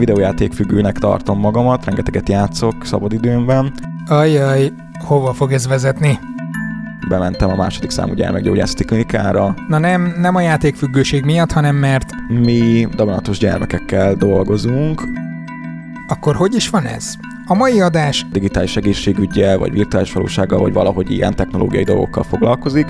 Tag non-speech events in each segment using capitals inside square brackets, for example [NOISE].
Videójátékfüggőnek tartom magamat, rengeteget játszok szabadidőmben. Ajaj, hova fog ez vezetni? Bementem a második számú gyermekgyógyászati klinikára. Na nem, nem a játékfüggőség miatt, hanem mert... Mi daganatos gyermekekkel dolgozunk. Akkor hogy is van ez? A mai adás digitális egészségügyel, vagy virtuális valósággal, vagy valahogy ilyen technológiai dolgokkal foglalkozik.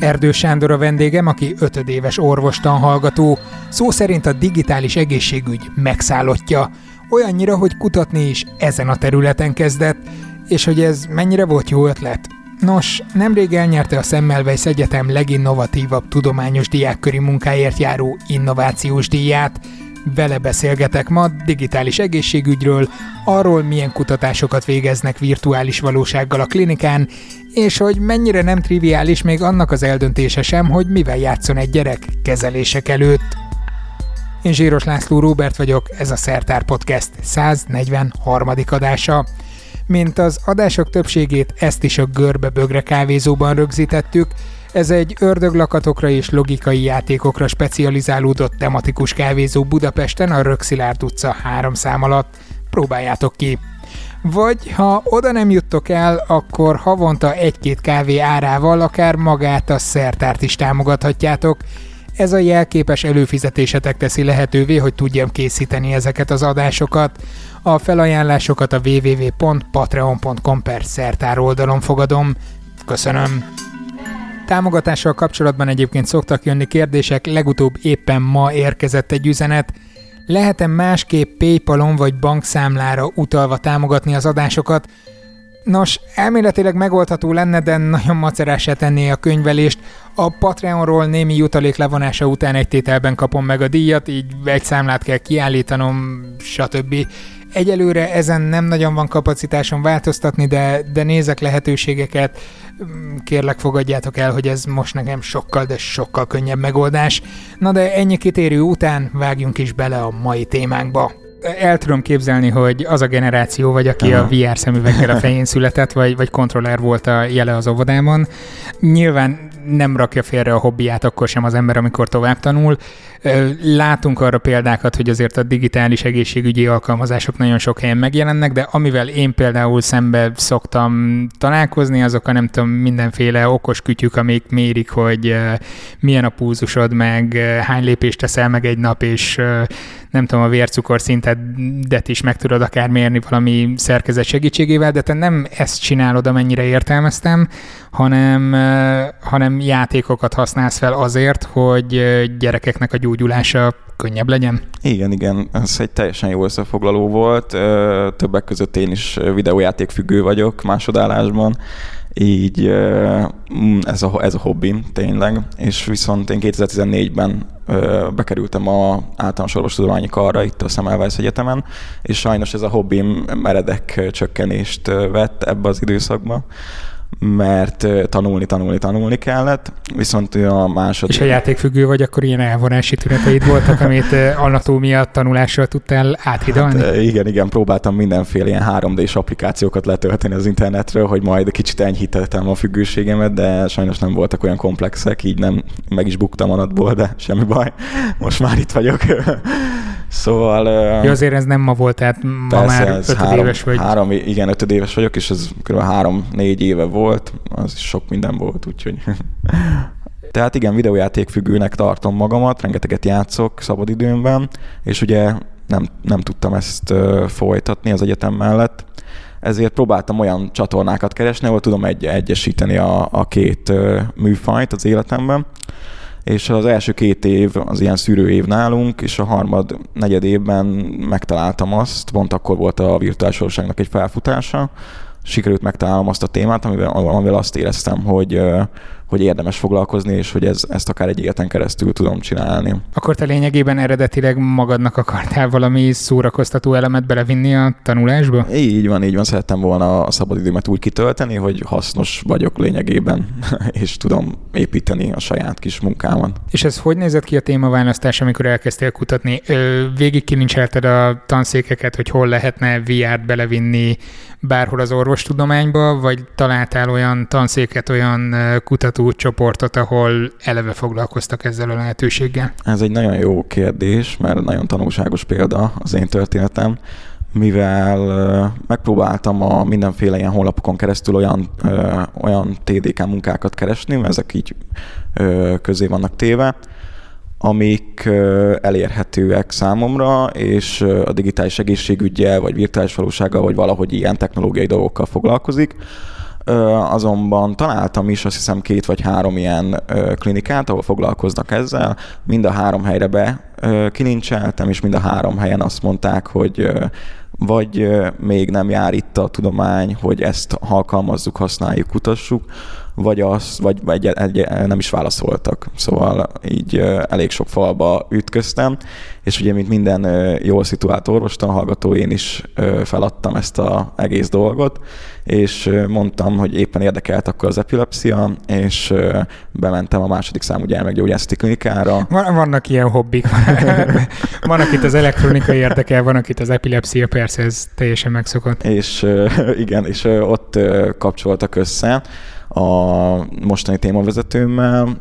Erdő Sándor a vendégem, aki ötödéves orvostan hallgató, szó szerint a digitális egészségügy megszállottja, olyannyira, hogy kutatni is ezen a területen kezdett, és hogy ez mennyire volt jó ötlet. Nos, nemrég elnyerte a Semmelweis Egyetem leginnovatívabb tudományos diákköri munkáért járó innovációs díját, vele beszélgetek ma digitális egészségügyről, arról milyen kutatásokat végeznek virtuális valósággal a klinikán, és hogy mennyire nem triviális még annak az eldöntése sem, hogy mivel játszon egy gyerek kezelések előtt. Én Zsíros László Róbert vagyok, ez a Szertár Podcast 143. adása. Mint az adások többségét, ezt is a Görbe-Bögre kávézóban rögzítettük, ez egy ördöglakatokra és logikai játékokra specializálódott tematikus kávézó Budapesten a Rökszilárd utca három szám alatt. Próbáljátok ki! Vagy ha oda nem juttok el, akkor havonta egy-két kávé árával akár magát a szertárt is támogathatjátok. Ez a jelképes előfizetésetek teszi lehetővé, hogy tudjam készíteni ezeket az adásokat. A felajánlásokat a www.patreon.com per szertár oldalon fogadom. Köszönöm! Támogatással kapcsolatban egyébként szoktak jönni kérdések, legutóbb éppen ma érkezett egy üzenet. Lehet-e másképp Paypalon vagy bankszámlára utalva támogatni az adásokat? Nos, elméletileg megoldható lenne, de nagyon macerásá tenné a könyvelést. A Patreonról némi jutalék levonása után egy tételben kapom meg a díjat, így egy számlát kell kiállítanom, stb. Egyelőre ezen nem nagyon van kapacitásom változtatni, de, de nézek lehetőségeket. Kérlek fogadjátok el, hogy ez most nekem sokkal, de sokkal könnyebb megoldás. Na de ennyi kitérő után vágjunk is bele a mai témánkba el tudom képzelni, hogy az a generáció vagy, aki Aha. a VR szemüveggel a fején született, vagy, vagy kontroller volt a jele az óvodában. Nyilván nem rakja félre a hobbiát akkor sem az ember, amikor tovább tanul. Látunk arra példákat, hogy azért a digitális egészségügyi alkalmazások nagyon sok helyen megjelennek, de amivel én például szembe szoktam találkozni, azok a nem tudom, mindenféle okos kütyük, amik mérik, hogy milyen a púzusod, meg hány lépést teszel meg egy nap, és nem tudom, a vércukor szintedet is meg tudod akár mérni valami szerkezet segítségével, de te nem ezt csinálod, amennyire értelmeztem, hanem, hanem játékokat használsz fel azért, hogy gyerekeknek a gyógyulása könnyebb legyen? Igen, igen, ez egy teljesen jó összefoglaló volt. Többek között én is videójáték függő vagyok másodállásban, így ez a, ez a hobbim tényleg, és viszont én 2014-ben bekerültem a általános orvostudományi karra itt a Semmelweis Egyetemen, és sajnos ez a hobbim meredek csökkenést vett ebbe az időszakba mert tanulni, tanulni, tanulni kellett, viszont a második... És a játékfüggő vagy, akkor ilyen elvonási tüneteid voltak, [LAUGHS] amit anatómia tanulással tudtál áthidalni? Hát, igen, igen, próbáltam mindenféle ilyen 3D-s applikációkat letölteni az internetről, hogy majd kicsit enyhítettem a függőségemet, de sajnos nem voltak olyan komplexek, így nem meg is buktam anatból, de semmi baj, most már itt vagyok. [LAUGHS] Szóval... Jó, azért ez nem ma volt, tehát ma persze, már ötöd három, éves vagy. Három, igen, ötöd éves vagyok, és ez kb. három-négy éve volt, az is sok minden volt, úgyhogy... [LAUGHS] Tehát igen, videójáték függőnek tartom magamat, rengeteget játszok szabadidőmben, és ugye nem, nem tudtam ezt folytatni az egyetem mellett, ezért próbáltam olyan csatornákat keresni, ahol tudom egy, egyesíteni a, a két műfajt az életemben és az első két év az ilyen szűrő év nálunk, és a harmad, negyed évben megtaláltam azt, pont akkor volt a virtuális egy felfutása, sikerült megtalálnom azt a témát, amivel, amivel azt éreztem, hogy, hogy érdemes foglalkozni, és hogy ez, ezt akár egy életen keresztül tudom csinálni. Akkor te lényegében eredetileg magadnak akartál valami szórakoztató elemet belevinni a tanulásba? Így van, így van. Szerettem volna a szabadidőmet úgy kitölteni, hogy hasznos vagyok lényegében, [LAUGHS] és tudom építeni a saját kis munkámat. És ez hogy nézett ki a témaválasztás, amikor elkezdtél kutatni? Végig kilincselted a tanszékeket, hogy hol lehetne VR-t belevinni bárhol az orvostudományba, vagy találtál olyan tanszéket, olyan kutató hallgató csoportot, ahol eleve foglalkoztak ezzel a lehetőséggel? Ez egy nagyon jó kérdés, mert nagyon tanulságos példa az én történetem mivel megpróbáltam a mindenféle ilyen honlapokon keresztül olyan, olyan TDK munkákat keresni, mert ezek így közé vannak téve, amik elérhetőek számomra, és a digitális egészségügyel, vagy virtuális valósággal, vagy valahogy ilyen technológiai dolgokkal foglalkozik. Azonban találtam is azt hiszem két vagy három ilyen klinikát, ahol foglalkoznak ezzel. Mind a három helyre be kilincseltem, és mind a három helyen azt mondták, hogy vagy még nem jár itt a tudomány, hogy ezt alkalmazzuk, használjuk, kutassuk, vagy, az, vagy, egy, egy, nem is válaszoltak. Szóval így elég sok falba ütköztem, és ugye, mint minden jól szituált orvostan hallgató, én is feladtam ezt az egész dolgot, és mondtam, hogy éppen érdekelt akkor az epilepsia, és bementem a második számú gyermekgyógyászati klinikára. Van, vannak ilyen hobbik. [LAUGHS] van, akit az elektronika érdekel, van, akit az epilepsia, persze ez teljesen megszokott. És igen, és ott kapcsoltak össze a mostani témavezetőmmel,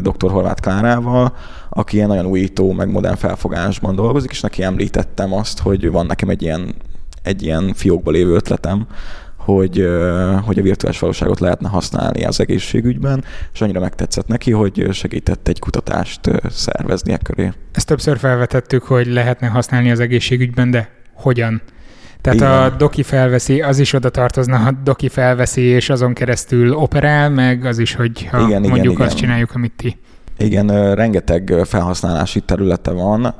dr. Horváth Klárával, aki ilyen nagyon újító, meg modern felfogásban dolgozik, és neki említettem azt, hogy van nekem egy ilyen, egy ilyen fiókba lévő ötletem, hogy, hogy a virtuális valóságot lehetne használni az egészségügyben, és annyira megtetszett neki, hogy segített egy kutatást szervezni e köré. Ezt többször felvetettük, hogy lehetne használni az egészségügyben, de hogyan? Tehát Igen. a doki felveszi, az is oda tartozna, ha doki felveszi, és azon keresztül operál, meg az is, hogy ha igen, mondjuk igen, azt igen. csináljuk, amit ti. Igen, rengeteg felhasználási területe van,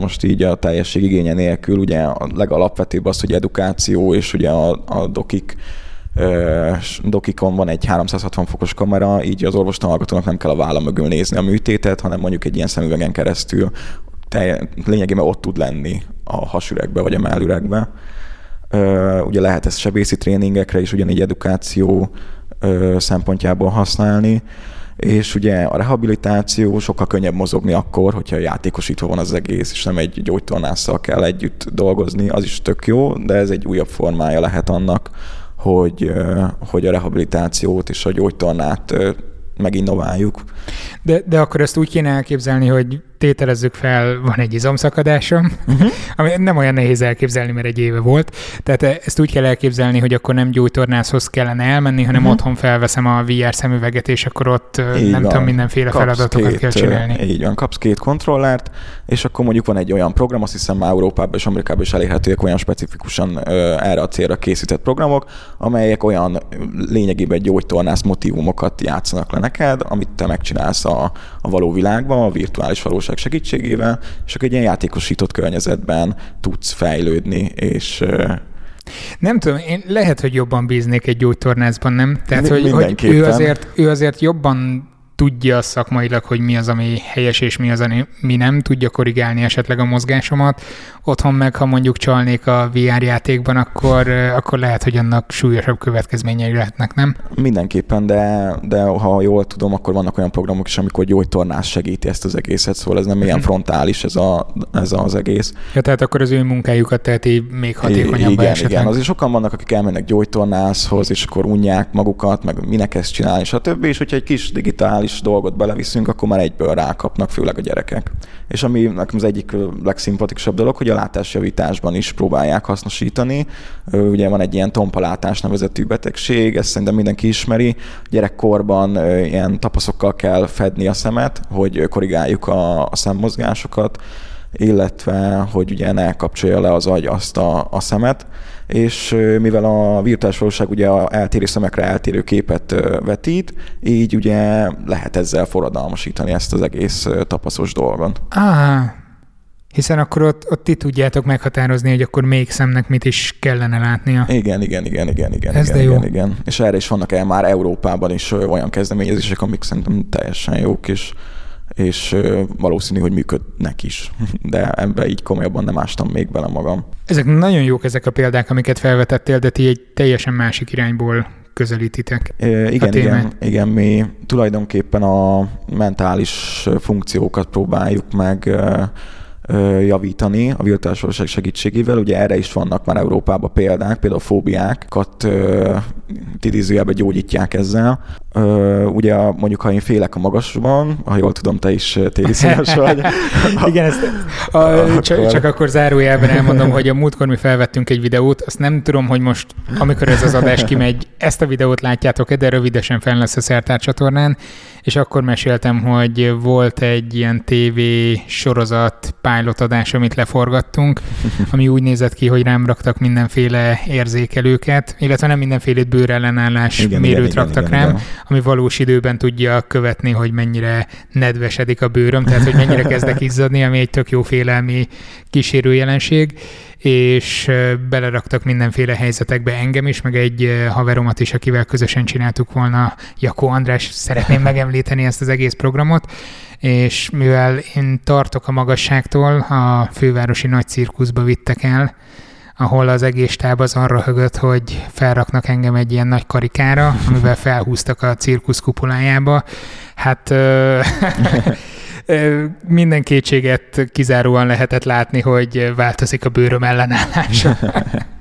most így a teljesség igénye nélkül, ugye a legalapvetőbb az, hogy edukáció, és ugye a, a dokik dokikon van egy 360 fokos kamera, így az orvostanhallgatónak nem kell a válla mögül nézni a műtétet, hanem mondjuk egy ilyen szemüvegen keresztül te, lényegében ott tud lenni a hasüregbe vagy a mellüregbe. Ugye lehet ezt sebészi tréningekre is ugyanígy edukáció szempontjából használni, és ugye a rehabilitáció sokkal könnyebb mozogni akkor, hogyha játékosítva van az egész, és nem egy gyógytornásszal kell együtt dolgozni, az is tök jó, de ez egy újabb formája lehet annak, hogy, hogy a rehabilitációt és a gyógytornát meginnováljuk. De, de akkor ezt úgy kéne elképzelni, hogy tételezzük fel, van egy izomszakadásom, uh-huh. ami nem olyan nehéz elképzelni, mert egy éve volt. Tehát ezt úgy kell elképzelni, hogy akkor nem gyógytornászhoz kellene elmenni, hanem uh-huh. otthon felveszem a VR szemüveget, és akkor ott így nem van. tudom, mindenféle kapsz feladatokat két, kell csinálni. Így van, kapsz két kontrollert, és akkor mondjuk van egy olyan program, azt hiszem már Európában és Amerikában is elérhetőek olyan specifikusan erre a célra készített programok, amelyek olyan lényegében gyógytornász motivumokat játszanak le neked, amit te megcsinálsz a, a való világban, a virtuális valóság valóság segítségével, és akkor egy ilyen játékosított környezetben tudsz fejlődni, és nem tudom, én lehet, hogy jobban bíznék egy gyógytornászban, nem? Tehát, hogy, hogy ő, azért, ő azért jobban tudja szakmailag, hogy mi az, ami helyes, és mi az, ami nem, tudja korrigálni esetleg a mozgásomat. Otthon meg, ha mondjuk csalnék a VR játékban, akkor, akkor lehet, hogy annak súlyosabb következményei lehetnek, nem? Mindenképpen, de, de ha jól tudom, akkor vannak olyan programok is, amikor gyógytornás segíti ezt az egészet, szóval ez nem ilyen mhm. frontális ez, a, ez az egész. Ja, tehát akkor az ő munkájukat teheti még hatékonyabbá Igen, esetleg. igen. Azért sokan vannak, akik elmennek gyógytornászhoz, és akkor unják magukat, meg minek ezt csinálni, stb. És hogyha egy kis digitális digitális dolgot beleviszünk, akkor már egyből rákapnak, főleg a gyerekek. És ami nekem az egyik legszimpatikusabb dolog, hogy a látásjavításban is próbálják hasznosítani. Ugye van egy ilyen tompalátás nevezetű betegség, ezt szerintem mindenki ismeri. Gyerekkorban ilyen tapaszokkal kell fedni a szemet, hogy korrigáljuk a, a szemmozgásokat, illetve hogy ugye ne kapcsolja le az agy azt a, a szemet és mivel a virtuális valóság ugye a eltérő szemekre eltérő képet vetít, így ugye lehet ezzel forradalmasítani ezt az egész tapaszos dolgon. Ah, hiszen akkor ott, ott ti tudjátok meghatározni, hogy akkor még szemnek mit is kellene látnia. Igen, igen, igen, igen, igen. Ez igen, de jó. igen, igen. És erre is vannak el már Európában is olyan kezdeményezések, amik szerintem teljesen jók, és és valószínű, hogy működnek is, [LAUGHS] de ebbe így komolyabban nem ástam még bele magam. Ezek nagyon jók ezek a példák, amiket felvetettél, de ti egy teljesen másik irányból közelítitek. E, igen, igen, igen, mi tulajdonképpen a mentális funkciókat próbáljuk meg javítani a virtuális valóság segítségével. Ugye erre is vannak már Európában példák, például fóbiákat idézőjelben gyógyítják ezzel. Ö, ugye mondjuk, ha én félek a magasban, ha jól tudom, te is téliszínes vagy. [LAUGHS] Igen, ezt [LAUGHS] a, akkor... Csak, csak akkor zárójelben elmondom, hogy a múltkor mi felvettünk egy videót, azt nem tudom, hogy most, amikor ez az adás kimegy, ezt a videót látjátok de rövidesen fel lesz a Szertár csatornán, és akkor meséltem, hogy volt egy ilyen TV sorozat pilotadás, amit leforgattunk, ami úgy nézett ki, hogy rám raktak mindenféle érzékelőket, illetve nem mindenféle bőrellenállás igen, mérőt igen, raktak igen, rám, igen. Ami valós időben tudja követni, hogy mennyire nedvesedik a bőröm, tehát hogy mennyire kezdek [LAUGHS] izzadni, ami egy tök jó félelmi kísérő jelenség. És beleraktak mindenféle helyzetekbe engem is, meg egy haveromat is, akivel közösen csináltuk volna, Jakó András, szeretném megemlíteni ezt az egész programot, és mivel én tartok a magasságtól, a fővárosi nagy cirkuszba vittek el, ahol az egész táb az arra högött, hogy felraknak engem egy ilyen nagy karikára, amivel [LAUGHS] felhúztak a cirkusz kupolájába. Hát [LAUGHS] minden kétséget kizáróan lehetett látni, hogy változik a bőröm ellenállása. [LAUGHS]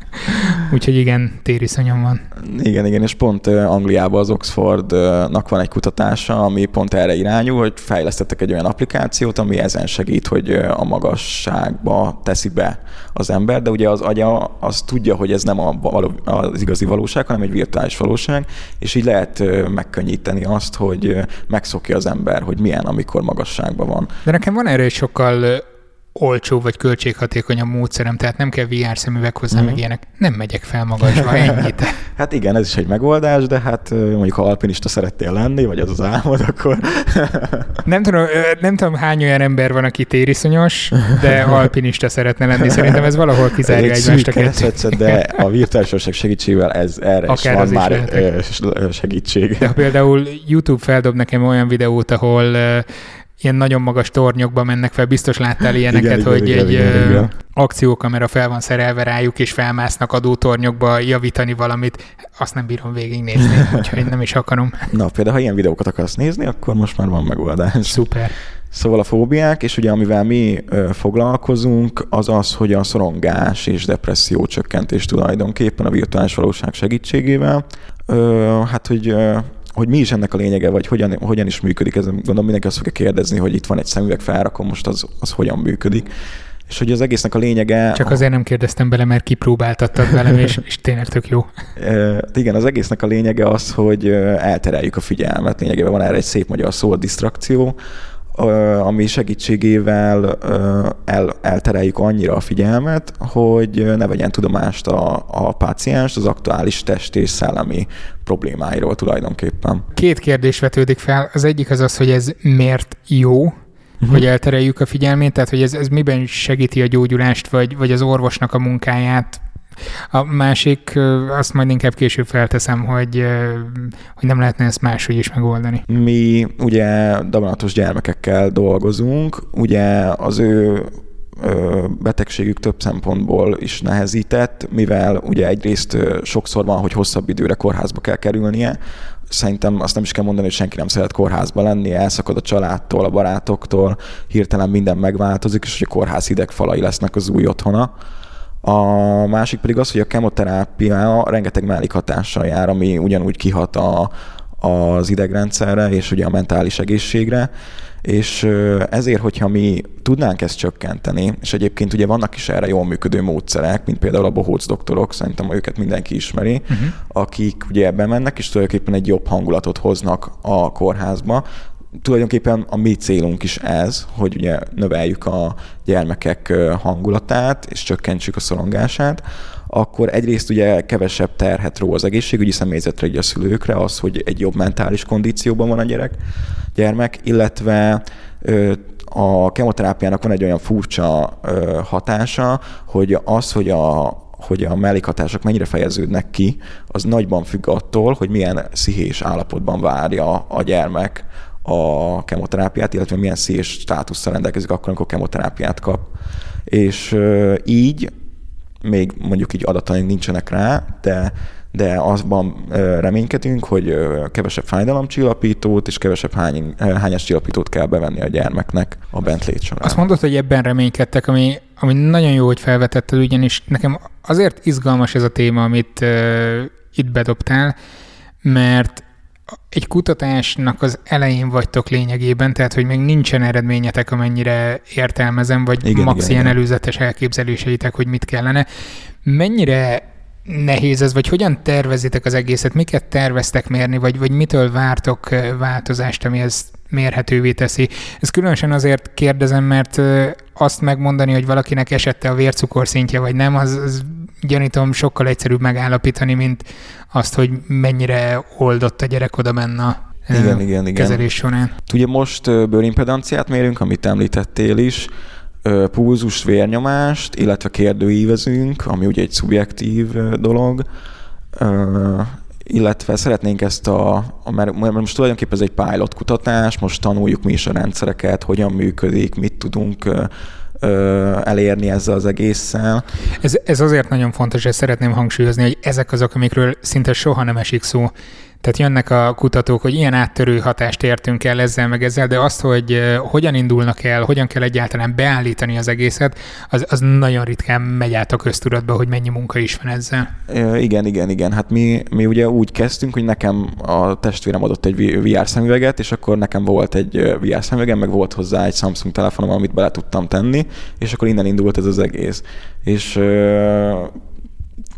Úgyhogy igen, tériszonyom van. Igen, igen, és pont Angliában az Oxfordnak van egy kutatása, ami pont erre irányul, hogy fejlesztettek egy olyan applikációt, ami ezen segít, hogy a magasságba teszi be az ember, de ugye az agya az tudja, hogy ez nem a való, az igazi valóság, hanem egy virtuális valóság, és így lehet megkönnyíteni azt, hogy megszokja az ember, hogy milyen, amikor magasságban van. De nekem van erre egy sokkal olcsó vagy költséghatékonyabb módszerem, tehát nem kell VR szemüveg hozzá, mm. meg ilyenek. Nem megyek fel magasba, ennyit. [LAUGHS] hát igen, ez is egy megoldás, de hát mondjuk ha alpinista szerettél lenni, vagy az az álmod, akkor... [LAUGHS] nem, tudom, nem tudom, hány olyan ember van, aki tériszonyos, de [LAUGHS] alpinista szeretne lenni. Szerintem ez valahol kizárja egy egymást a kettőt. De a virtuális segítségével ez erre Akár is van már is segítség. De ha például YouTube feldob nekem olyan videót, ahol ilyen nagyon magas tornyokba mennek fel, biztos láttál ilyeneket, igen, hogy igen, egy igen, igen. akciókamera fel van szerelve rájuk, és felmásznak adótornyokba javítani valamit, azt nem bírom végignézni, [LAUGHS] úgyhogy nem is akarom. Na, például, ha ilyen videókat akarsz nézni, akkor most már van megoldás. Szuper. Szóval a fóbiák, és ugye amivel mi ö, foglalkozunk, az az, hogy a szorongás és depresszió csökkentés tulajdonképpen a virtuális valóság segítségével. Ö, hát, hogy ö, hogy mi is ennek a lényege, vagy hogyan, hogyan is működik, ez gondolom mindenki azt fogja kérdezni, hogy itt van egy szemüveg felrakom, most az, az hogyan működik. És hogy az egésznek a lényege... Csak azért nem kérdeztem bele, mert kipróbáltattad velem, és, és tényleg tök jó. E, igen, az egésznek a lényege az, hogy eltereljük a figyelmet. Lényegében van erre egy szép magyar szó, a disztrakció, ami segítségével el, eltereljük annyira a figyelmet, hogy ne vegyen tudomást a, a páciens az aktuális test és szellemi problémáiról tulajdonképpen. Két kérdés vetődik fel. Az egyik az az, hogy ez miért jó, uh-huh. hogy eltereljük a figyelmét, tehát hogy ez, ez miben segíti a gyógyulást, vagy, vagy az orvosnak a munkáját, a másik, azt majd inkább később felteszem, hogy, hogy nem lehetne ezt máshogy is megoldani. Mi ugye daganatos gyermekekkel dolgozunk, ugye az ő betegségük több szempontból is nehezített, mivel ugye egyrészt sokszor van, hogy hosszabb időre kórházba kell kerülnie, szerintem azt nem is kell mondani, hogy senki nem szeret kórházba lenni, elszakad a családtól, a barátoktól, hirtelen minden megváltozik, és hogy a kórház hidegfalai lesznek az új otthona a másik pedig az, hogy a kemoterápia rengeteg mellékhatással jár, ami ugyanúgy kihat a, az idegrendszerre és ugye a mentális egészségre, és ezért, hogyha mi tudnánk ezt csökkenteni, és egyébként ugye vannak is erre jól működő módszerek, mint például a bohóc doktorok, szerintem őket mindenki ismeri, uh-huh. akik ugye ebben mennek, és tulajdonképpen egy jobb hangulatot hoznak a kórházba, tulajdonképpen a mi célunk is ez, hogy ugye növeljük a gyermekek hangulatát, és csökkentsük a szorongását, akkor egyrészt ugye kevesebb terhet ró az egészségügyi személyzetre, ugye a szülőkre az, hogy egy jobb mentális kondícióban van a gyerek, gyermek, illetve a kemoterápiának van egy olyan furcsa hatása, hogy az, hogy a, hogy a mellékhatások mennyire fejeződnek ki, az nagyban függ attól, hogy milyen szihés állapotban várja a gyermek a kemoterápiát, illetve milyen szíves státusszal rendelkezik akkor, amikor kemoterápiát kap. És így még mondjuk így adataink nincsenek rá, de de azban reménykedünk, hogy kevesebb fájdalomcsillapítót és kevesebb hány, hányas csillapítót kell bevenni a gyermeknek a bentlét során. Azt mondod, hogy ebben reménykedtek, ami, ami nagyon jó, hogy felvetetted, ugyanis nekem azért izgalmas ez a téma, amit itt bedobtál, mert egy kutatásnak az elején vagytok lényegében, tehát hogy még nincsen eredményetek, amennyire értelmezem, vagy igen, max igen, ilyen igen. előzetes elképzeléseitek, hogy mit kellene. Mennyire nehéz ez, vagy hogyan tervezitek az egészet, miket terveztek mérni, vagy, vagy mitől vártok változást, ami ezt mérhetővé teszi. Ez különösen azért kérdezem, mert azt megmondani, hogy valakinek esette a vércukorszintje, vagy nem, az, az gyanítom sokkal egyszerűbb megállapítani, mint azt, hogy mennyire oldott a gyerek oda menne igen, igen, igen. kezelés során. Ugye most bőrimpedanciát mérünk, amit említettél is, pulzus, vérnyomást, illetve kérdőívezünk, ami ugye egy szubjektív dolog, illetve szeretnénk ezt a, a mert most tulajdonképpen ez egy pilot kutatás, most tanuljuk mi is a rendszereket, hogyan működik, mit tudunk elérni ezzel az egésszel. Ez, ez azért nagyon fontos, és szeretném hangsúlyozni, hogy ezek azok, amikről szinte soha nem esik szó tehát jönnek a kutatók, hogy ilyen áttörő hatást értünk el ezzel meg ezzel, de azt, hogy hogyan indulnak el, hogyan kell egyáltalán beállítani az egészet, az, az nagyon ritkán megy át a köztudatba, hogy mennyi munka is van ezzel. Igen, igen, igen. Hát mi, mi ugye úgy kezdtünk, hogy nekem a testvérem adott egy VR szemüveget, és akkor nekem volt egy VR szemüvegem, meg volt hozzá egy Samsung telefonom, amit bele tudtam tenni, és akkor innen indult ez az egész. És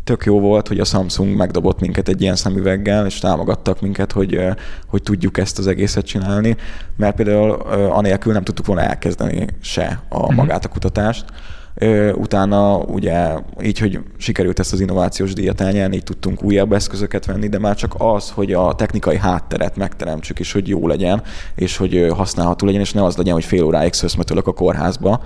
tök jó volt, hogy a Samsung megdobott minket egy ilyen szemüveggel, és támogattak minket, hogy, hogy tudjuk ezt az egészet csinálni, mert például anélkül nem tudtuk volna elkezdeni se a mhm. magát a kutatást. Utána ugye így, hogy sikerült ezt az innovációs díjat elnyerni, így tudtunk újabb eszközöket venni, de már csak az, hogy a technikai hátteret megteremtsük, és hogy jó legyen, és hogy használható legyen, és ne az legyen, hogy fél óráig szöszmetölök a kórházba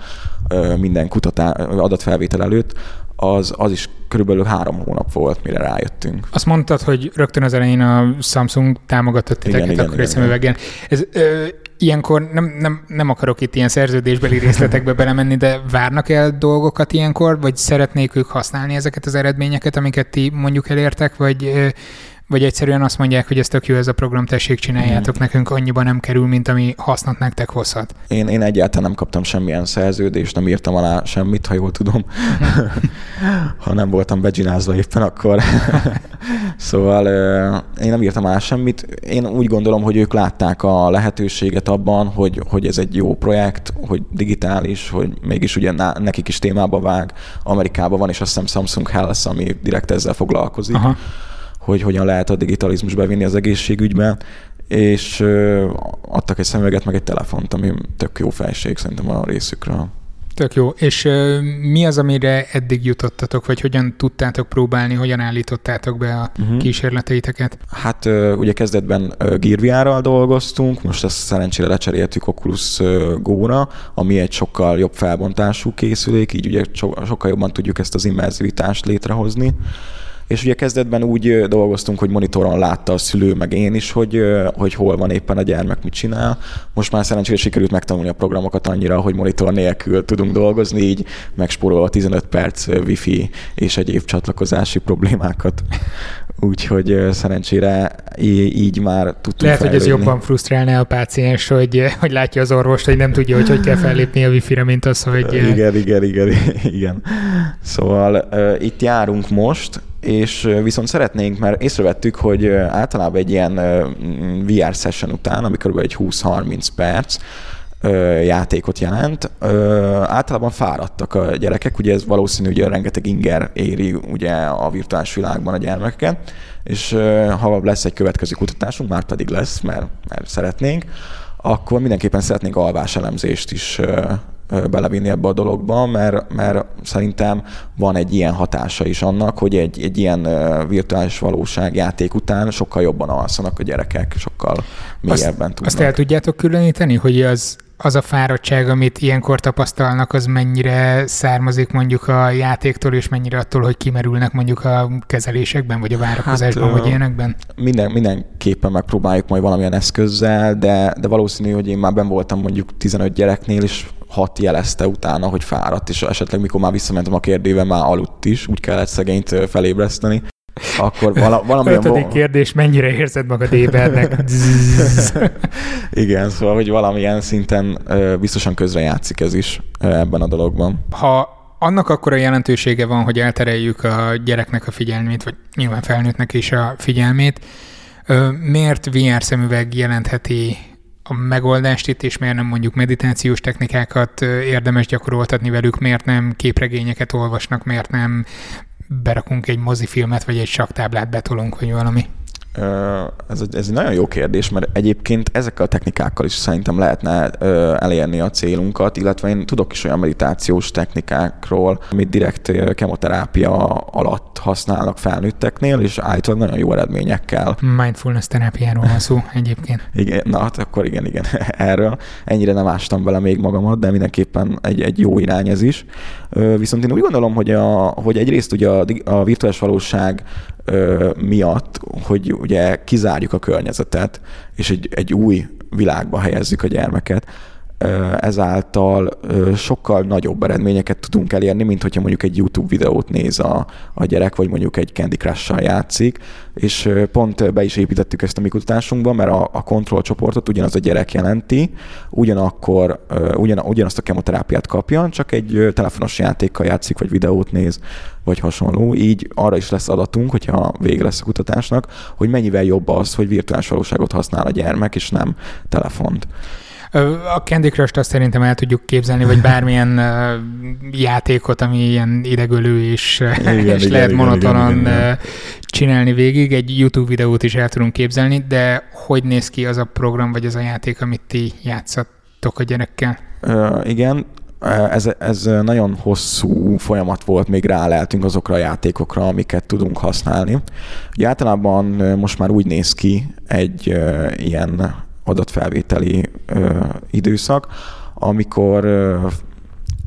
minden kutatá, adatfelvétel előtt, az, az is körülbelül három hónap volt, mire rájöttünk. Azt mondtad, hogy rögtön az elején a Samsung támogatott titeket igen, akkor igen. Ez, ö, ilyenkor nem, nem, nem akarok itt ilyen szerződésbeli részletekbe [LAUGHS] belemenni, de várnak el dolgokat ilyenkor, vagy szeretnék ők használni ezeket az eredményeket, amiket ti mondjuk elértek, vagy vagy egyszerűen azt mondják, hogy ez tök jó ez a program, tessék, csináljátok, mm. nekünk annyiban nem kerül, mint ami hasznot nektek hozhat. Én, én egyáltalán nem kaptam semmilyen szerződést, nem írtam alá semmit, ha jól tudom. [LAUGHS] ha nem voltam begginázva éppen akkor. [LAUGHS] szóval én nem írtam alá semmit. Én úgy gondolom, hogy ők látták a lehetőséget abban, hogy, hogy ez egy jó projekt, hogy digitális, hogy mégis ugye nekik is témába vág. Amerikában van, és azt hiszem Samsung Health, ami direkt ezzel foglalkozik. Aha hogy hogyan lehet a digitalizmus bevinni az egészségügybe, és adtak egy szemüveget, meg egy telefont, ami tök jó felség szerintem a részükről. Tök jó. És mi az, amire eddig jutottatok, vagy hogyan tudtátok próbálni, hogyan állítottátok be a uh-huh. kísérleteiteket? Hát uh, ugye kezdetben Gear dolgoztunk, most ezt szerencsére lecseréltük Oculus Go-ra, ami egy sokkal jobb felbontású készülék, így ugye so- sokkal jobban tudjuk ezt az immerzivitást létrehozni. És ugye kezdetben úgy dolgoztunk, hogy monitoron látta a szülő, meg én is, hogy, hogy hol van éppen a gyermek, mit csinál. Most már szerencsére sikerült megtanulni a programokat annyira, hogy monitor nélkül tudunk dolgozni, így megspórolva 15 perc wifi és egyéb csatlakozási problémákat. Úgyhogy szerencsére így már tudtunk Lehet, fejlődni. hogy ez jobban frusztrálná a páciens, hogy, hogy látja az orvost, hogy nem tudja, hogy hogy kell fellépni a wifi-re, mint az, hogy... Igen, igen, igen, igen. Szóval uh, itt járunk most, és viszont szeretnénk, mert észrevettük, hogy általában egy ilyen VR session után, ami kb. egy 20-30 perc, játékot jelent. Általában fáradtak a gyerekek, ugye ez valószínű, hogy rengeteg inger éri ugye a virtuális világban a gyermekeket, és ha lesz egy következő kutatásunk, már pedig lesz, mert, mert szeretnénk, akkor mindenképpen szeretnénk alváselemzést is belevinni ebbe a dologba, mert, mert szerintem van egy ilyen hatása is annak, hogy egy, egy ilyen virtuális valóságjáték után sokkal jobban alszanak a gyerekek, sokkal mélyebben tudnak. Azt el tudjátok különíteni, hogy az az a fáradtság, amit ilyenkor tapasztalnak, az mennyire származik mondjuk a játéktól, és mennyire attól, hogy kimerülnek mondjuk a kezelésekben, vagy a várakozásban, hát, vagy ilyenekben? Minden, mindenképpen megpróbáljuk majd valamilyen eszközzel, de, de valószínű, hogy én már ben voltam mondjuk 15 gyereknél, és hat jelezte utána, hogy fáradt, és esetleg mikor már visszamentem a kérdével, már aludt is, úgy kellett szegényt felébreszteni akkor vala, valamilyen... Ötödik kérdés, mennyire érzed magad ébernek? [LAUGHS] [LAUGHS] Igen, szóval, hogy valamilyen szinten biztosan közre játszik ez is ebben a dologban. Ha annak akkor a jelentősége van, hogy eltereljük a gyereknek a figyelmét, vagy nyilván felnőttnek is a figyelmét. Miért VR szemüveg jelentheti a megoldást itt, és miért nem mondjuk meditációs technikákat érdemes gyakoroltatni velük, miért nem képregényeket olvasnak, miért nem berakunk egy mozifilmet, vagy egy saktáblát betolunk, vagy valami? Ez egy, ez egy nagyon jó kérdés, mert egyébként ezekkel a technikákkal is szerintem lehetne elérni a célunkat, illetve én tudok is olyan meditációs technikákról, amit direkt kemoterápia alatt használnak felnőtteknél, és állítólag nagyon jó eredményekkel. Mindfulness terápiáról van szó egyébként. Igen, na hát akkor igen, igen, [LAUGHS] erről. Ennyire nem ástam bele még magamat, de mindenképpen egy, egy jó irány ez is. Viszont én úgy gondolom, hogy, a, hogy egyrészt ugye a, a virtuális valóság miatt, hogy ugye kizárjuk a környezetet, és egy, egy új világba helyezzük a gyermeket, ezáltal sokkal nagyobb eredményeket tudunk elérni, mint hogyha mondjuk egy YouTube videót néz a, a gyerek, vagy mondjuk egy Candy Crush-sal játszik, és pont be is építettük ezt a mi kutatásunkba, mert a, a kontrollcsoportot ugyanaz a gyerek jelenti, ugyanakkor ugyan, ugyanazt a kemoterápiát kapja, csak egy telefonos játékkal játszik, vagy videót néz, vagy hasonló. Így arra is lesz adatunk, hogyha vége lesz a kutatásnak, hogy mennyivel jobb az, hogy virtuális valóságot használ a gyermek, és nem telefont. A Candy Crush-t azt szerintem el tudjuk képzelni, vagy bármilyen játékot, ami ilyen idegölő és, igen, és igen, lehet igen, monotonan igen, igen, igen. csinálni végig. Egy YouTube videót is el tudunk képzelni, de hogy néz ki az a program, vagy az a játék, amit ti játszottok a gyerekkel? Uh, igen, ez, ez nagyon hosszú folyamat volt, még ráleltünk azokra a játékokra, amiket tudunk használni. Ugye általában most már úgy néz ki egy ilyen adatfelvételi ö, időszak, amikor ö,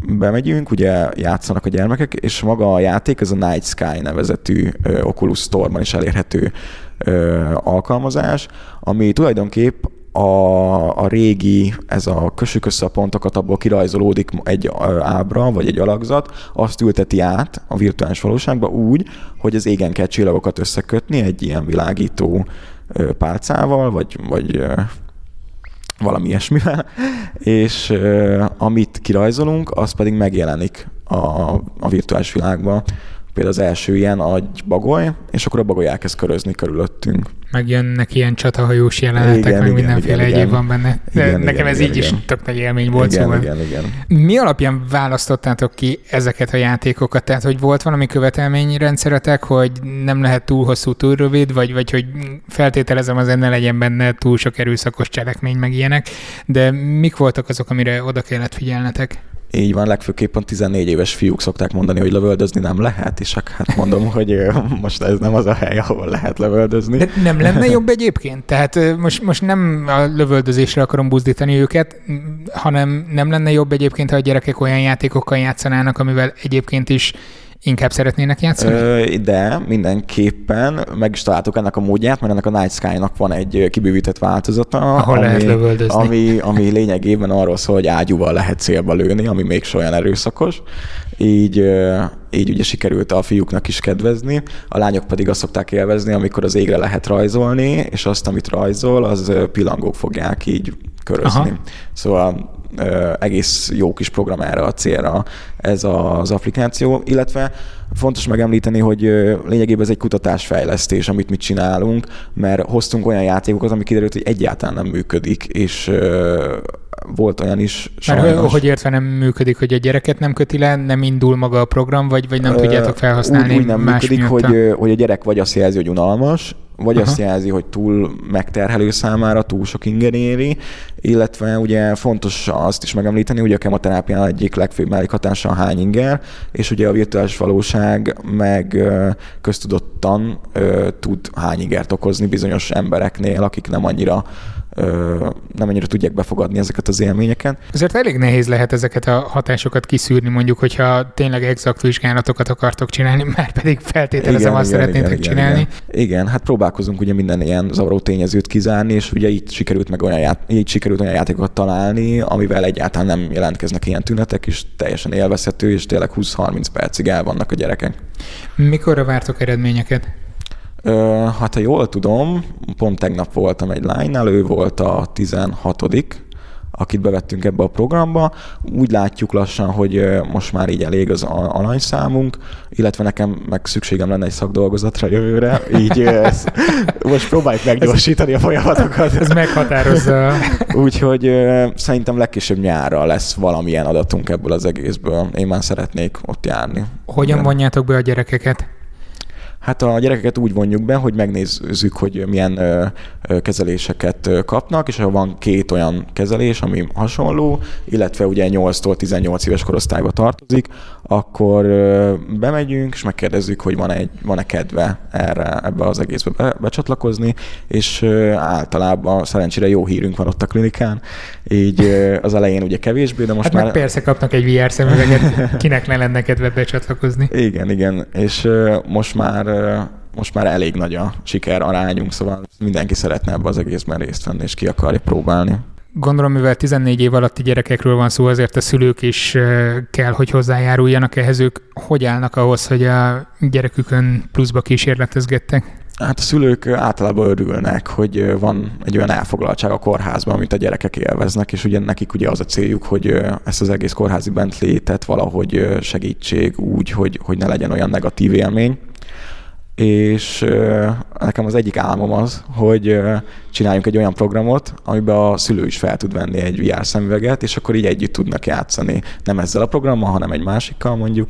bemegyünk, ugye játszanak a gyermekek, és maga a játék, ez a Night Sky nevezetű ö, Oculus Store-ban is elérhető ö, alkalmazás, ami tulajdonképp a, a régi, ez a kössük össze a pontokat, abból kirajzolódik egy ábra, vagy egy alakzat, azt ülteti át a virtuális valóságba úgy, hogy az égen kell csillagokat összekötni egy ilyen világító pálcával, vagy, vagy valami ilyesmivel, és amit kirajzolunk, az pedig megjelenik a, a virtuális világban. Például az első ilyen a bagoly, és akkor a bagoly elkezd körözni körülöttünk megjönnek ilyen csatahajós jelenetek, igen, meg igen, mindenféle igen, egyéb van benne. De igen, nekem igen, ez igen, így igen. is tök nagy élmény volt, igen, szóval. Igen, igen. Mi alapján választottátok ki ezeket a játékokat? Tehát, hogy volt valami követelményrendszeretek, hogy nem lehet túl hosszú, túl rövid, vagy, vagy hogy feltételezem az ne legyen benne túl sok erőszakos cselekmény, meg ilyenek, de mik voltak azok, amire oda kellett figyelnetek? Így van, legfőképpen 14 éves fiúk szokták mondani, hogy lövöldözni nem lehet, és hát mondom, [LAUGHS] hogy most ez nem az a hely, ahol lehet lövöldözni. De nem lenne jobb egyébként? Tehát most, most nem a lövöldözésre akarom buzdítani őket, hanem nem lenne jobb egyébként, ha a gyerekek olyan játékokkal játszanának, amivel egyébként is inkább szeretnének játszani? Ö, de mindenképpen meg is találtuk ennek a módját, mert ennek a Night Sky-nak van egy kibővített változata, Ahol ami, lehet lövöldözni. Ami, ami lényegében arról szól, hogy ágyúval lehet célba lőni, ami még olyan erőszakos. Így, így ugye sikerült a fiúknak is kedvezni, a lányok pedig azt szokták élvezni, amikor az égre lehet rajzolni, és azt, amit rajzol, az pillangók fogják így körözni. Aha. Szóval egész jó kis program erre a célra ez az applikáció, illetve fontos megemlíteni, hogy lényegében ez egy kutatásfejlesztés, amit mi csinálunk, mert hoztunk olyan játékokat, ami kiderült, hogy egyáltalán nem működik, és volt olyan is sajnos. Mert hogy értve nem működik, hogy a gyereket nem köti le, nem indul maga a program, vagy, vagy nem tudjátok felhasználni úgy, úgy nem működik, hogy, hogy a gyerek vagy azt jelzi, hogy unalmas, vagy Aha. azt jelzi, hogy túl megterhelő számára, túl sok inger éri, illetve ugye fontos azt is megemlíteni, hogy a kemoterápia egyik legfőbb mellékhatása a hány inger, és ugye a virtuális valóság meg köztudottan tud hány ingert okozni bizonyos embereknél, akik nem annyira nem annyira tudják befogadni ezeket az élményeket. Ezért elég nehéz lehet ezeket a hatásokat kiszűrni, mondjuk, hogyha tényleg exakt vizsgálatokat akartok csinálni, [LAUGHS] már pedig feltételezem igen, azt igen, szeretnétek igen, csinálni. Igen, igen, hát próbálkozunk ugye minden ilyen zavaró tényezőt kizárni, és ugye itt sikerült meg olyan, ját, így sikerült olyan játékokat találni, amivel egyáltalán nem jelentkeznek ilyen tünetek, és teljesen élvezhető, és tényleg 20-30 percig el vannak a gyerekek. Mikorra vártok eredményeket? Hát ha jól tudom, pont tegnap voltam egy lánynál, ő volt a 16 akit bevettünk ebbe a programba. Úgy látjuk lassan, hogy most már így elég az alanyszámunk, illetve nekem meg szükségem lenne egy szakdolgozatra jövőre, így [LAUGHS] ez, most próbáljuk meggyorsítani a folyamatokat. Ez meghatározza. Úgyhogy szerintem legkésőbb nyárra lesz valamilyen adatunk ebből az egészből. Én már szeretnék ott járni. Hogyan vonjátok be a gyerekeket? Hát a gyerekeket úgy vonjuk be, hogy megnézzük, hogy milyen ö, ö, kezeléseket kapnak, és ha van két olyan kezelés, ami hasonló, illetve ugye 8-tól 18 éves korosztályba tartozik, akkor ö, bemegyünk, és megkérdezzük, hogy van-e, egy, van-e kedve erre, ebbe az egészbe be, becsatlakozni, és ö, általában szerencsére jó hírünk van ott a klinikán, így ö, az elején ugye kevésbé, de most hát már... Meg persze kapnak egy VR szemüveget, kinek ne lenne kedve becsatlakozni. Igen, igen, és ö, most már most már elég nagy a siker arányunk, szóval mindenki szeretne ebbe az egészben részt venni, és ki akarja próbálni. Gondolom, mivel 14 év alatti gyerekekről van szó, azért a szülők is kell, hogy hozzájáruljanak ehhez. Ők hogy állnak ahhoz, hogy a gyerekükön pluszba kísérletezgettek? Hát a szülők általában örülnek, hogy van egy olyan elfoglaltság a kórházban, amit a gyerekek élveznek, és ugye nekik ugye az a céljuk, hogy ezt az egész kórházi bentlétet valahogy segítség úgy, hogy, hogy ne legyen olyan negatív élmény és nekem az egyik álmom az, hogy csináljunk egy olyan programot, amiben a szülő is fel tud venni egy VR szemüveget, és akkor így együtt tudnak játszani. Nem ezzel a programmal, hanem egy másikkal mondjuk,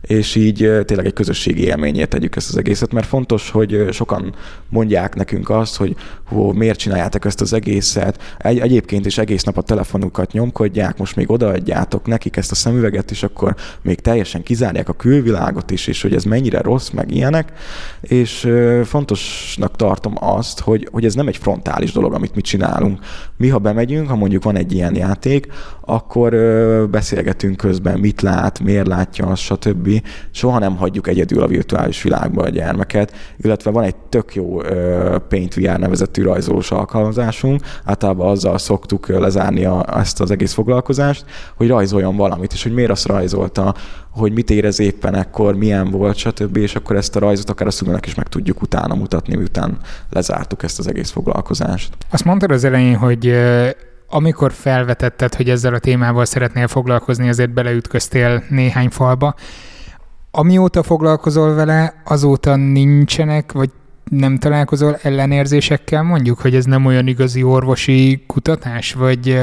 és így tényleg egy közösségi élményét tegyük ezt az egészet, mert fontos, hogy sokan mondják nekünk azt, hogy hó, miért csináljátok ezt az egészet. Egy, egyébként is egész nap a telefonukat nyomkodják, most még odaadjátok nekik ezt a szemüveget, és akkor még teljesen kizárják a külvilágot is, és hogy ez mennyire rossz, meg ilyenek. És fontosnak tartom azt, hogy, hogy ez nem egy frontális dolog, amit mi csinálunk. Mi, ha bemegyünk, ha mondjuk van egy ilyen játék, akkor beszélgetünk közben, mit lát, miért látja azt, stb Soha nem hagyjuk egyedül a virtuális világba a gyermeket, illetve van egy tök jó Paint VR nevezetű rajzolós alkalmazásunk, általában azzal szoktuk lezárni a, ezt az egész foglalkozást, hogy rajzoljon valamit, és hogy miért azt rajzolta, hogy mit érez éppen ekkor, milyen volt, stb. És akkor ezt a rajzot akár a szülőnek is meg tudjuk utána mutatni, miután lezártuk ezt az egész foglalkozást. Azt mondtad az elején, hogy amikor felvetetted, hogy ezzel a témával szeretnél foglalkozni, azért beleütköztél néhány falba. Amióta foglalkozol vele, azóta nincsenek, vagy nem találkozol ellenérzésekkel mondjuk, hogy ez nem olyan igazi orvosi kutatás, vagy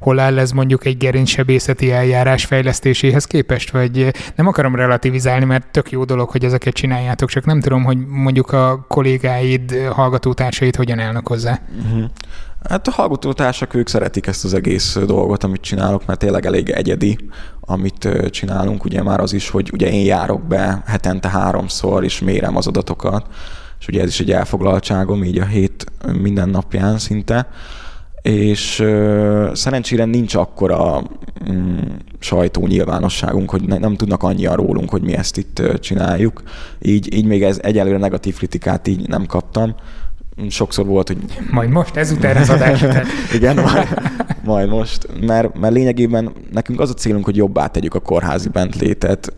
hol áll ez mondjuk egy gerincsebészeti eljárás fejlesztéséhez képest, vagy nem akarom relativizálni, mert tök jó dolog, hogy ezeket csináljátok, csak nem tudom, hogy mondjuk a kollégáid, hallgatótársait hogyan állnak hozzá. Uh-huh. Hát a hallgatótársak, ők szeretik ezt az egész dolgot, amit csinálok, mert tényleg elég egyedi, amit csinálunk. Ugye már az is, hogy ugye én járok be hetente háromszor, és mérem az adatokat, és ugye ez is egy elfoglaltságom, így a hét minden napján szinte, és uh, szerencsére nincs akkora um, sajtó nyilvánosságunk, hogy ne, nem tudnak annyian rólunk, hogy mi ezt itt uh, csináljuk. Így, így még ez egyelőre negatív kritikát így nem kaptam sokszor volt, hogy... Majd most, ezután az adás után. [LAUGHS] Igen, majd, majd most, mert, mert lényegében nekünk az a célunk, hogy jobbá tegyük a kórházi bentlétet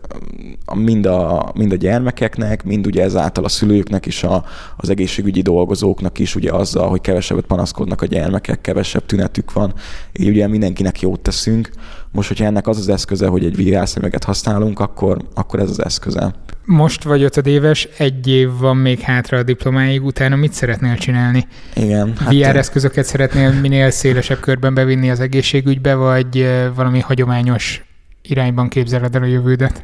mind a, mind a gyermekeknek, mind ugye ezáltal a szülőknek is, a, az egészségügyi dolgozóknak is, ugye azzal, hogy kevesebbet panaszkodnak a gyermekek, kevesebb tünetük van, így ugye mindenkinek jót teszünk. Most, hogyha ennek az az eszköze, hogy egy VR használunk, akkor, akkor ez az eszköze. Most vagy ötödéves, egy év van még hátra a diplomáig, utána mit szeretnél csinálni? Igen. Hát VR eszközöket szeretnél minél szélesebb körben bevinni az egészségügybe, vagy valami hagyományos irányban képzeled el a jövődet?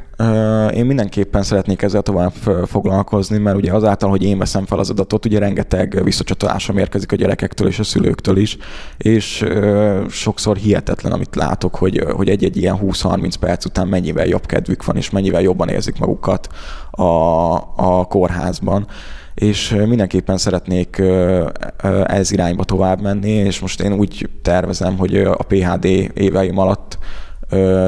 Én mindenképpen szeretnék ezzel tovább foglalkozni, mert ugye azáltal, hogy én veszem fel az adatot, ugye rengeteg visszacsatolásom érkezik a gyerekektől és a szülőktől is, és sokszor hihetetlen, amit látok, hogy, hogy egy-egy ilyen 20-30 perc után mennyivel jobb kedvük van, és mennyivel jobban érzik magukat a, a kórházban és mindenképpen szeretnék ez irányba tovább menni, és most én úgy tervezem, hogy a PHD éveim alatt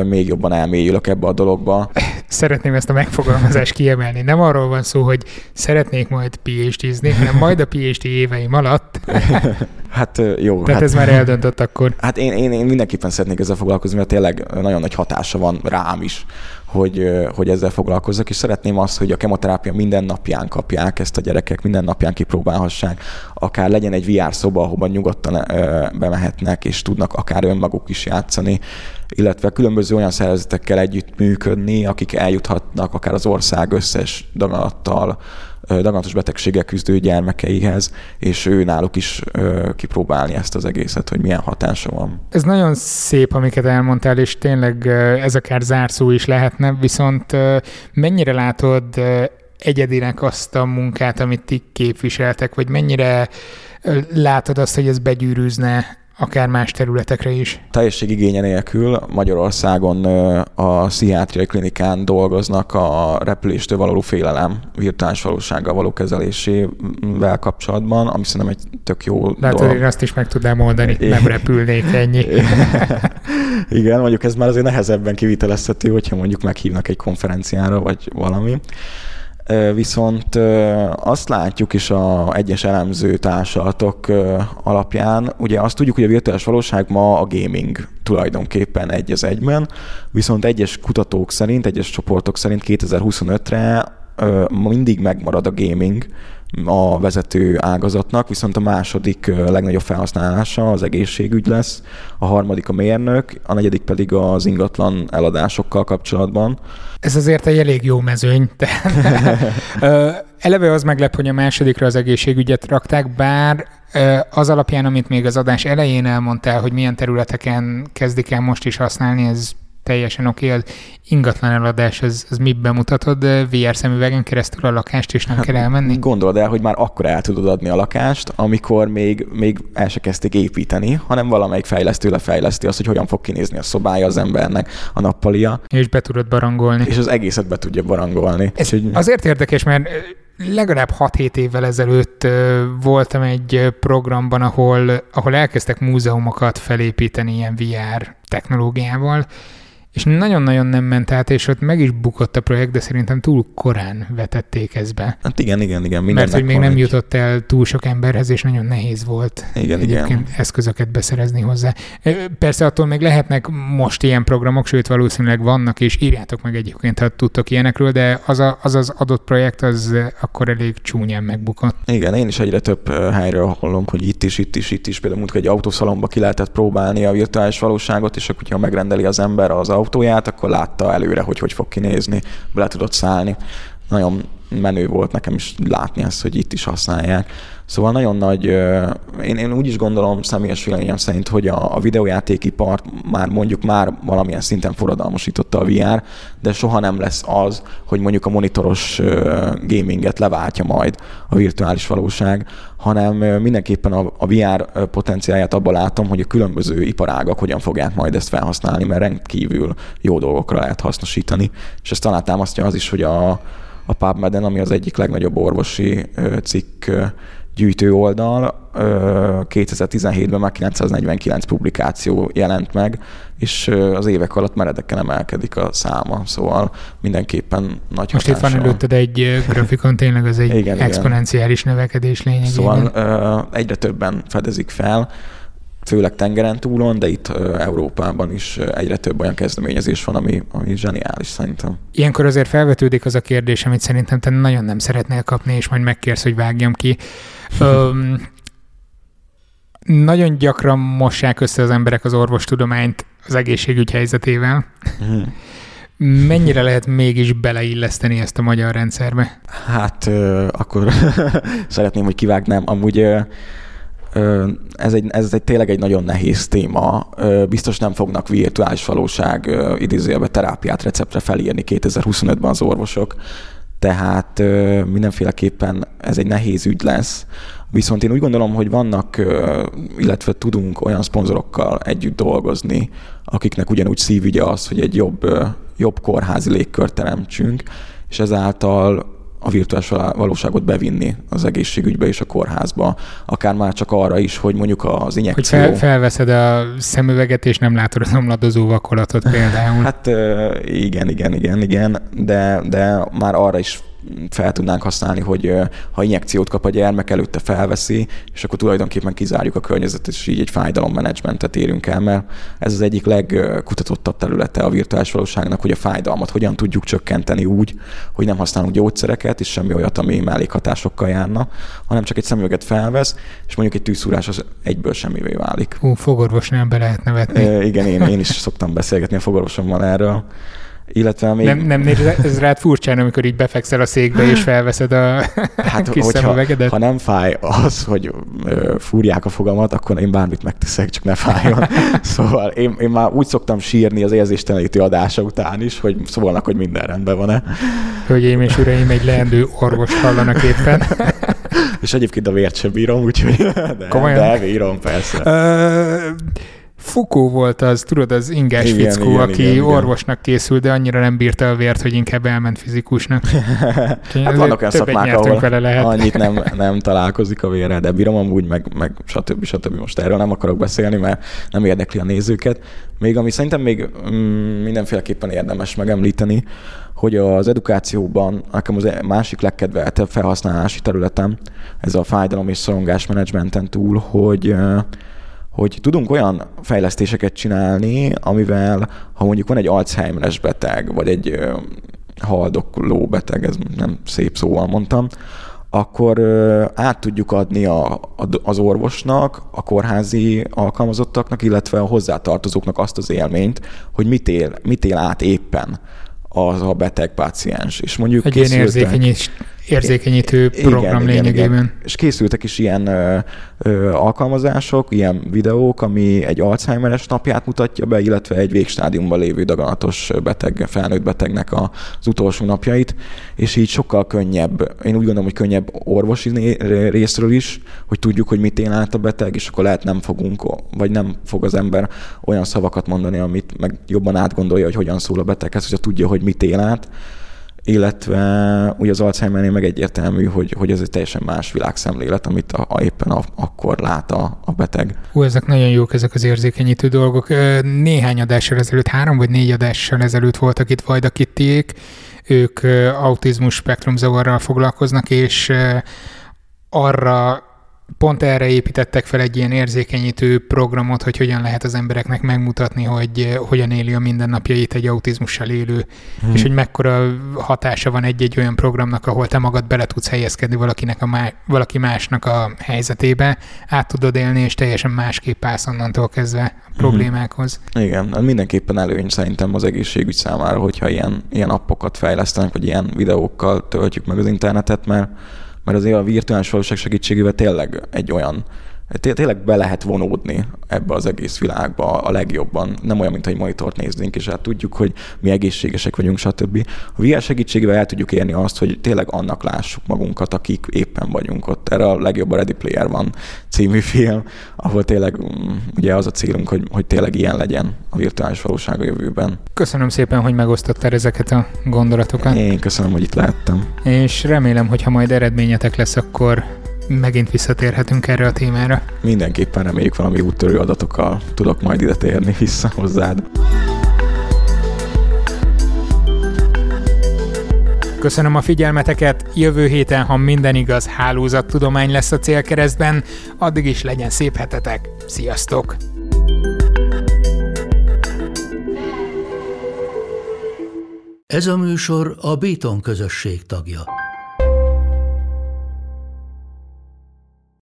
még jobban elmélyülök ebbe a dologba. Szeretném ezt a megfogalmazást kiemelni. Nem arról van szó, hogy szeretnék majd PhD-zni, hanem majd a PhD éveim alatt. [LAUGHS] Hát jó. Tehát hát, ez már eldöntött akkor. Hát én, én, én mindenképpen szeretnék ezzel foglalkozni, mert tényleg nagyon nagy hatása van rám is, hogy, hogy ezzel foglalkozzak, és szeretném azt, hogy a kemoterápia minden napján kapják ezt a gyerekek, minden napján kipróbálhassák, akár legyen egy VR szoba, ahova nyugodtan bemehetnek, és tudnak akár önmaguk is játszani, illetve különböző olyan szervezetekkel együtt működni, akik eljuthatnak akár az ország összes daganattal, daganatos betegséggel küzdő gyermekeihez, és ő náluk is kipróbálni ezt az egészet, hogy milyen hatása van. Ez nagyon szép, amiket elmondtál, és tényleg ez akár zárszó is lehetne, viszont mennyire látod egyedinek azt a munkát, amit ti képviseltek, vagy mennyire látod azt, hogy ez begyűrűzne akár más területekre is. Teljesség igénye nélkül Magyarországon a pszichiátriai klinikán dolgoznak a repüléstől való félelem virtuális valósággal való kezelésével kapcsolatban, ami szerintem egy tök jó Látod, dolog. én azt is meg tudnám oldani, nem repülnék ennyi. [LAUGHS] Igen, mondjuk ez már azért nehezebben kivitelezhető, hogyha mondjuk meghívnak egy konferenciára, vagy valami. Viszont azt látjuk is a egyes elemző társadatok alapján, ugye azt tudjuk, hogy a virtuális valóság ma a gaming tulajdonképpen egy az egyben, viszont egyes kutatók szerint, egyes csoportok szerint 2025-re mindig megmarad a gaming, a vezető ágazatnak, viszont a második legnagyobb felhasználása az egészségügy lesz, a harmadik a mérnök, a negyedik pedig az ingatlan eladásokkal kapcsolatban. Ez azért egy elég jó mezőny. [LAUGHS] Eleve az meglep, hogy a másodikra az egészségügyet rakták, bár az alapján, amit még az adás elején elmondtál, hogy milyen területeken kezdik el most is használni, ez teljesen oké, az ingatlan eladás, az, az mit bemutatod VR szemüvegen keresztül a lakást, és nem hát, kell elmenni? Gondolod el, hogy már akkor el tudod adni a lakást, amikor még, még el se kezdték építeni, hanem valamelyik fejlesztő lefejleszti azt, hogy hogyan fog kinézni a szobája az embernek, a nappalia. És be tudod barangolni. És az egészet be tudja barangolni. Ez hogy... azért érdekes, mert legalább 6-7 évvel ezelőtt voltam egy programban, ahol, ahol elkezdtek múzeumokat felépíteni ilyen VR technológiával, és nagyon-nagyon nem ment át, és ott meg is bukott a projekt, de szerintem túl korán vetették ezt be. Hát igen, igen, igen. Mert hogy még nem egy... jutott el túl sok emberhez, és nagyon nehéz volt igen, egyébként igen. eszközöket beszerezni hozzá. Persze attól még lehetnek most ilyen programok, sőt valószínűleg vannak, és írjátok meg egyébként, ha tudtok ilyenekről, de az a, az, az adott projekt az akkor elég csúnyán megbukott. Igen, én is egyre több helyről hallom, hogy itt is, itt is, itt is. Például mondjuk egy autószalomba ki lehetett próbálni a virtuális valóságot, és akkor, ha megrendeli az ember az autóját, akkor látta előre, hogy hogy fog kinézni, bele tudott szállni. Nagyon menő volt nekem is látni ezt, hogy itt is használják. Szóval nagyon nagy, én, én úgy is gondolom személyes véleményem szerint, hogy a, a videójátékipart már mondjuk már valamilyen szinten forradalmasította a VR, de soha nem lesz az, hogy mondjuk a monitoros gaminget leváltja majd a virtuális valóság, hanem mindenképpen a, a VR potenciáját abban látom, hogy a különböző iparágak hogyan fogják majd ezt felhasználni, mert rendkívül jó dolgokra lehet hasznosítani. És ezt talán támasztja az is, hogy a, a PubMed-en, ami az egyik legnagyobb orvosi cikk gyűjtő oldal. 2017-ben már 949 publikáció jelent meg, és az évek alatt meredeken emelkedik a száma, szóval mindenképpen nagy Most itt van előtted egy [LAUGHS] grafikon, tényleg az egy igen, exponenciális igen. növekedés lényegében. Szóval egyre többen fedezik fel, főleg tengeren túlon, de itt Európában is egyre több olyan kezdeményezés van, ami, ami zseniális szerintem. Ilyenkor azért felvetődik az a kérdés, amit szerintem te nagyon nem szeretnél kapni, és majd megkérsz, hogy vágjam ki. Öm, nagyon gyakran mossák össze az emberek az orvostudományt az egészségügy helyzetével. Mhm. Mennyire lehet mégis beleilleszteni ezt a magyar rendszerbe? Hát akkor [LAUGHS] szeretném, hogy kivágnám. Amúgy ez egy, ez egy tényleg egy nagyon nehéz téma. Biztos nem fognak virtuális valóság idézőjelbe terápiát receptre felírni 2025-ben az orvosok, tehát mindenféleképpen ez egy nehéz ügy lesz. Viszont én úgy gondolom, hogy vannak, illetve tudunk olyan szponzorokkal együtt dolgozni, akiknek ugyanúgy szívügye az, hogy egy jobb, jobb kórházi légkört teremtsünk, és ezáltal a virtuális valóságot bevinni az egészségügybe és a kórházba. Akár már csak arra is, hogy mondjuk az injekció... Hogy fel, felveszed a szemüveget, és nem látod az omladozó vakolatot például. Hát igen, igen, igen, igen, de, de már arra is fel tudnánk használni, hogy ha injekciót kap a gyermek, előtte felveszi, és akkor tulajdonképpen kizárjuk a környezetet, és így egy fájdalommenedzsmentet érünk el, mert ez az egyik legkutatottabb területe a virtuális valóságnak, hogy a fájdalmat hogyan tudjuk csökkenteni úgy, hogy nem használunk gyógyszereket, és semmi olyat, ami mellékhatásokkal járna, hanem csak egy szemüveget felvesz, és mondjuk egy tűzszúrás az egyből semmivé válik. Hú, fogorvosnál be lehet nevetni. E, igen, én, én is szoktam beszélgetni a fogorvosommal erről. Illetve még... Nem, nem néz ez rád furcsán, amikor így befekszel a székbe, és felveszed a hát, kis hogyha, ha nem fáj az, hogy fúrják a fogamat, akkor én bármit megteszek, csak ne fájjon. szóval én, én már úgy szoktam sírni az érzéstelenítő adása után is, hogy szólnak, hogy minden rendben van-e. Hölgyeim és uraim, egy leendő orvos hallanak éppen. és egyébként a vért sem bírom, úgyhogy de, Komolyan? de bírom, persze. Uh, Fukó volt az, tudod, az ingás igen, fickó, igen, aki igen, orvosnak készült, de annyira nem bírta a vért, hogy inkább elment fizikusnak. [LAUGHS] hát vannak olyan szakmák, ahol vele lehet. annyit nem, nem találkozik a vérrel, de bírom amúgy, meg, meg stb. stb. Most erről nem akarok beszélni, mert nem érdekli a nézőket. Még ami szerintem még mm, mindenféleképpen érdemes megemlíteni, hogy az edukációban nekem az másik legkedveltebb felhasználási területem, ez a fájdalom és szorongás menedzsmenten túl, hogy hogy tudunk olyan fejlesztéseket csinálni, amivel, ha mondjuk van egy Alzheimeres beteg, vagy egy haldokló beteg, ez nem szép szóval mondtam, akkor át tudjuk adni a, az orvosnak, a kórházi alkalmazottaknak, illetve a hozzátartozóknak azt az élményt, hogy mit él, mit él át éppen az a beteg páciens. És mondjuk egy ilyen érzékenyés, érzékenyítő program igen, lényegében. Igen, igen. És készültek is ilyen ö, ö, alkalmazások, ilyen videók, ami egy Alzheimeres napját mutatja be, illetve egy végstádiumban lévő daganatos beteg, felnőtt betegnek a, az utolsó napjait, és így sokkal könnyebb, én úgy gondolom, hogy könnyebb orvosi részről is, hogy tudjuk, hogy mit él át a beteg, és akkor lehet nem fogunk, vagy nem fog az ember olyan szavakat mondani, amit meg jobban átgondolja, hogy hogyan szól a beteghez, hogyha tudja, hogy mit él át illetve ugye az Alzheimernél meg egyértelmű, hogy, hogy ez egy teljesen más világszemlélet, amit a, a éppen a, akkor lát a, a beteg. Hú, ezek nagyon jók, ezek az érzékenyítő dolgok. Néhány adással ezelőtt, három vagy négy adással ezelőtt voltak itt Vajda Kittiék, ők autizmus spektrumzavarral foglalkoznak, és arra pont erre építettek fel egy ilyen érzékenyítő programot, hogy hogyan lehet az embereknek megmutatni, hogy eh, hogyan éli a mindennapjait egy autizmussal élő, hmm. és hogy mekkora hatása van egy-egy olyan programnak, ahol te magad bele tudsz helyezkedni valakinek a má- valaki másnak a helyzetébe, át tudod élni, és teljesen másképp állsz onnantól kezdve a hmm. problémákhoz. Igen, mindenképpen előny szerintem az egészségügy számára, hogyha ilyen, ilyen appokat fejlesztenek, vagy ilyen videókkal töltjük meg az internetet, mert mert azért a virtuális valóság segítségével tényleg egy olyan tényleg be lehet vonódni ebbe az egész világba a legjobban. Nem olyan, mint egy monitort néznénk, és hát tudjuk, hogy mi egészségesek vagyunk, stb. A VR segítségével el tudjuk érni azt, hogy tényleg annak lássuk magunkat, akik éppen vagyunk ott. Erre a legjobb a Ready Player van című film, ahol tényleg mm, ugye az a célunk, hogy, hogy tényleg ilyen legyen a virtuális valóság a jövőben. Köszönöm szépen, hogy megosztottál ezeket a gondolatokat. Én köszönöm, hogy itt láttam. És remélem, hogy ha majd eredményetek lesz, akkor megint visszatérhetünk erre a témára. Mindenképpen reméljük valami úttörő adatokkal tudok majd ide térni vissza hozzád. Köszönöm a figyelmeteket, jövő héten, ha minden igaz, hálózattudomány lesz a célkeresztben, addig is legyen szép hetetek. Sziasztok! Ez a műsor a Béton közösség tagja.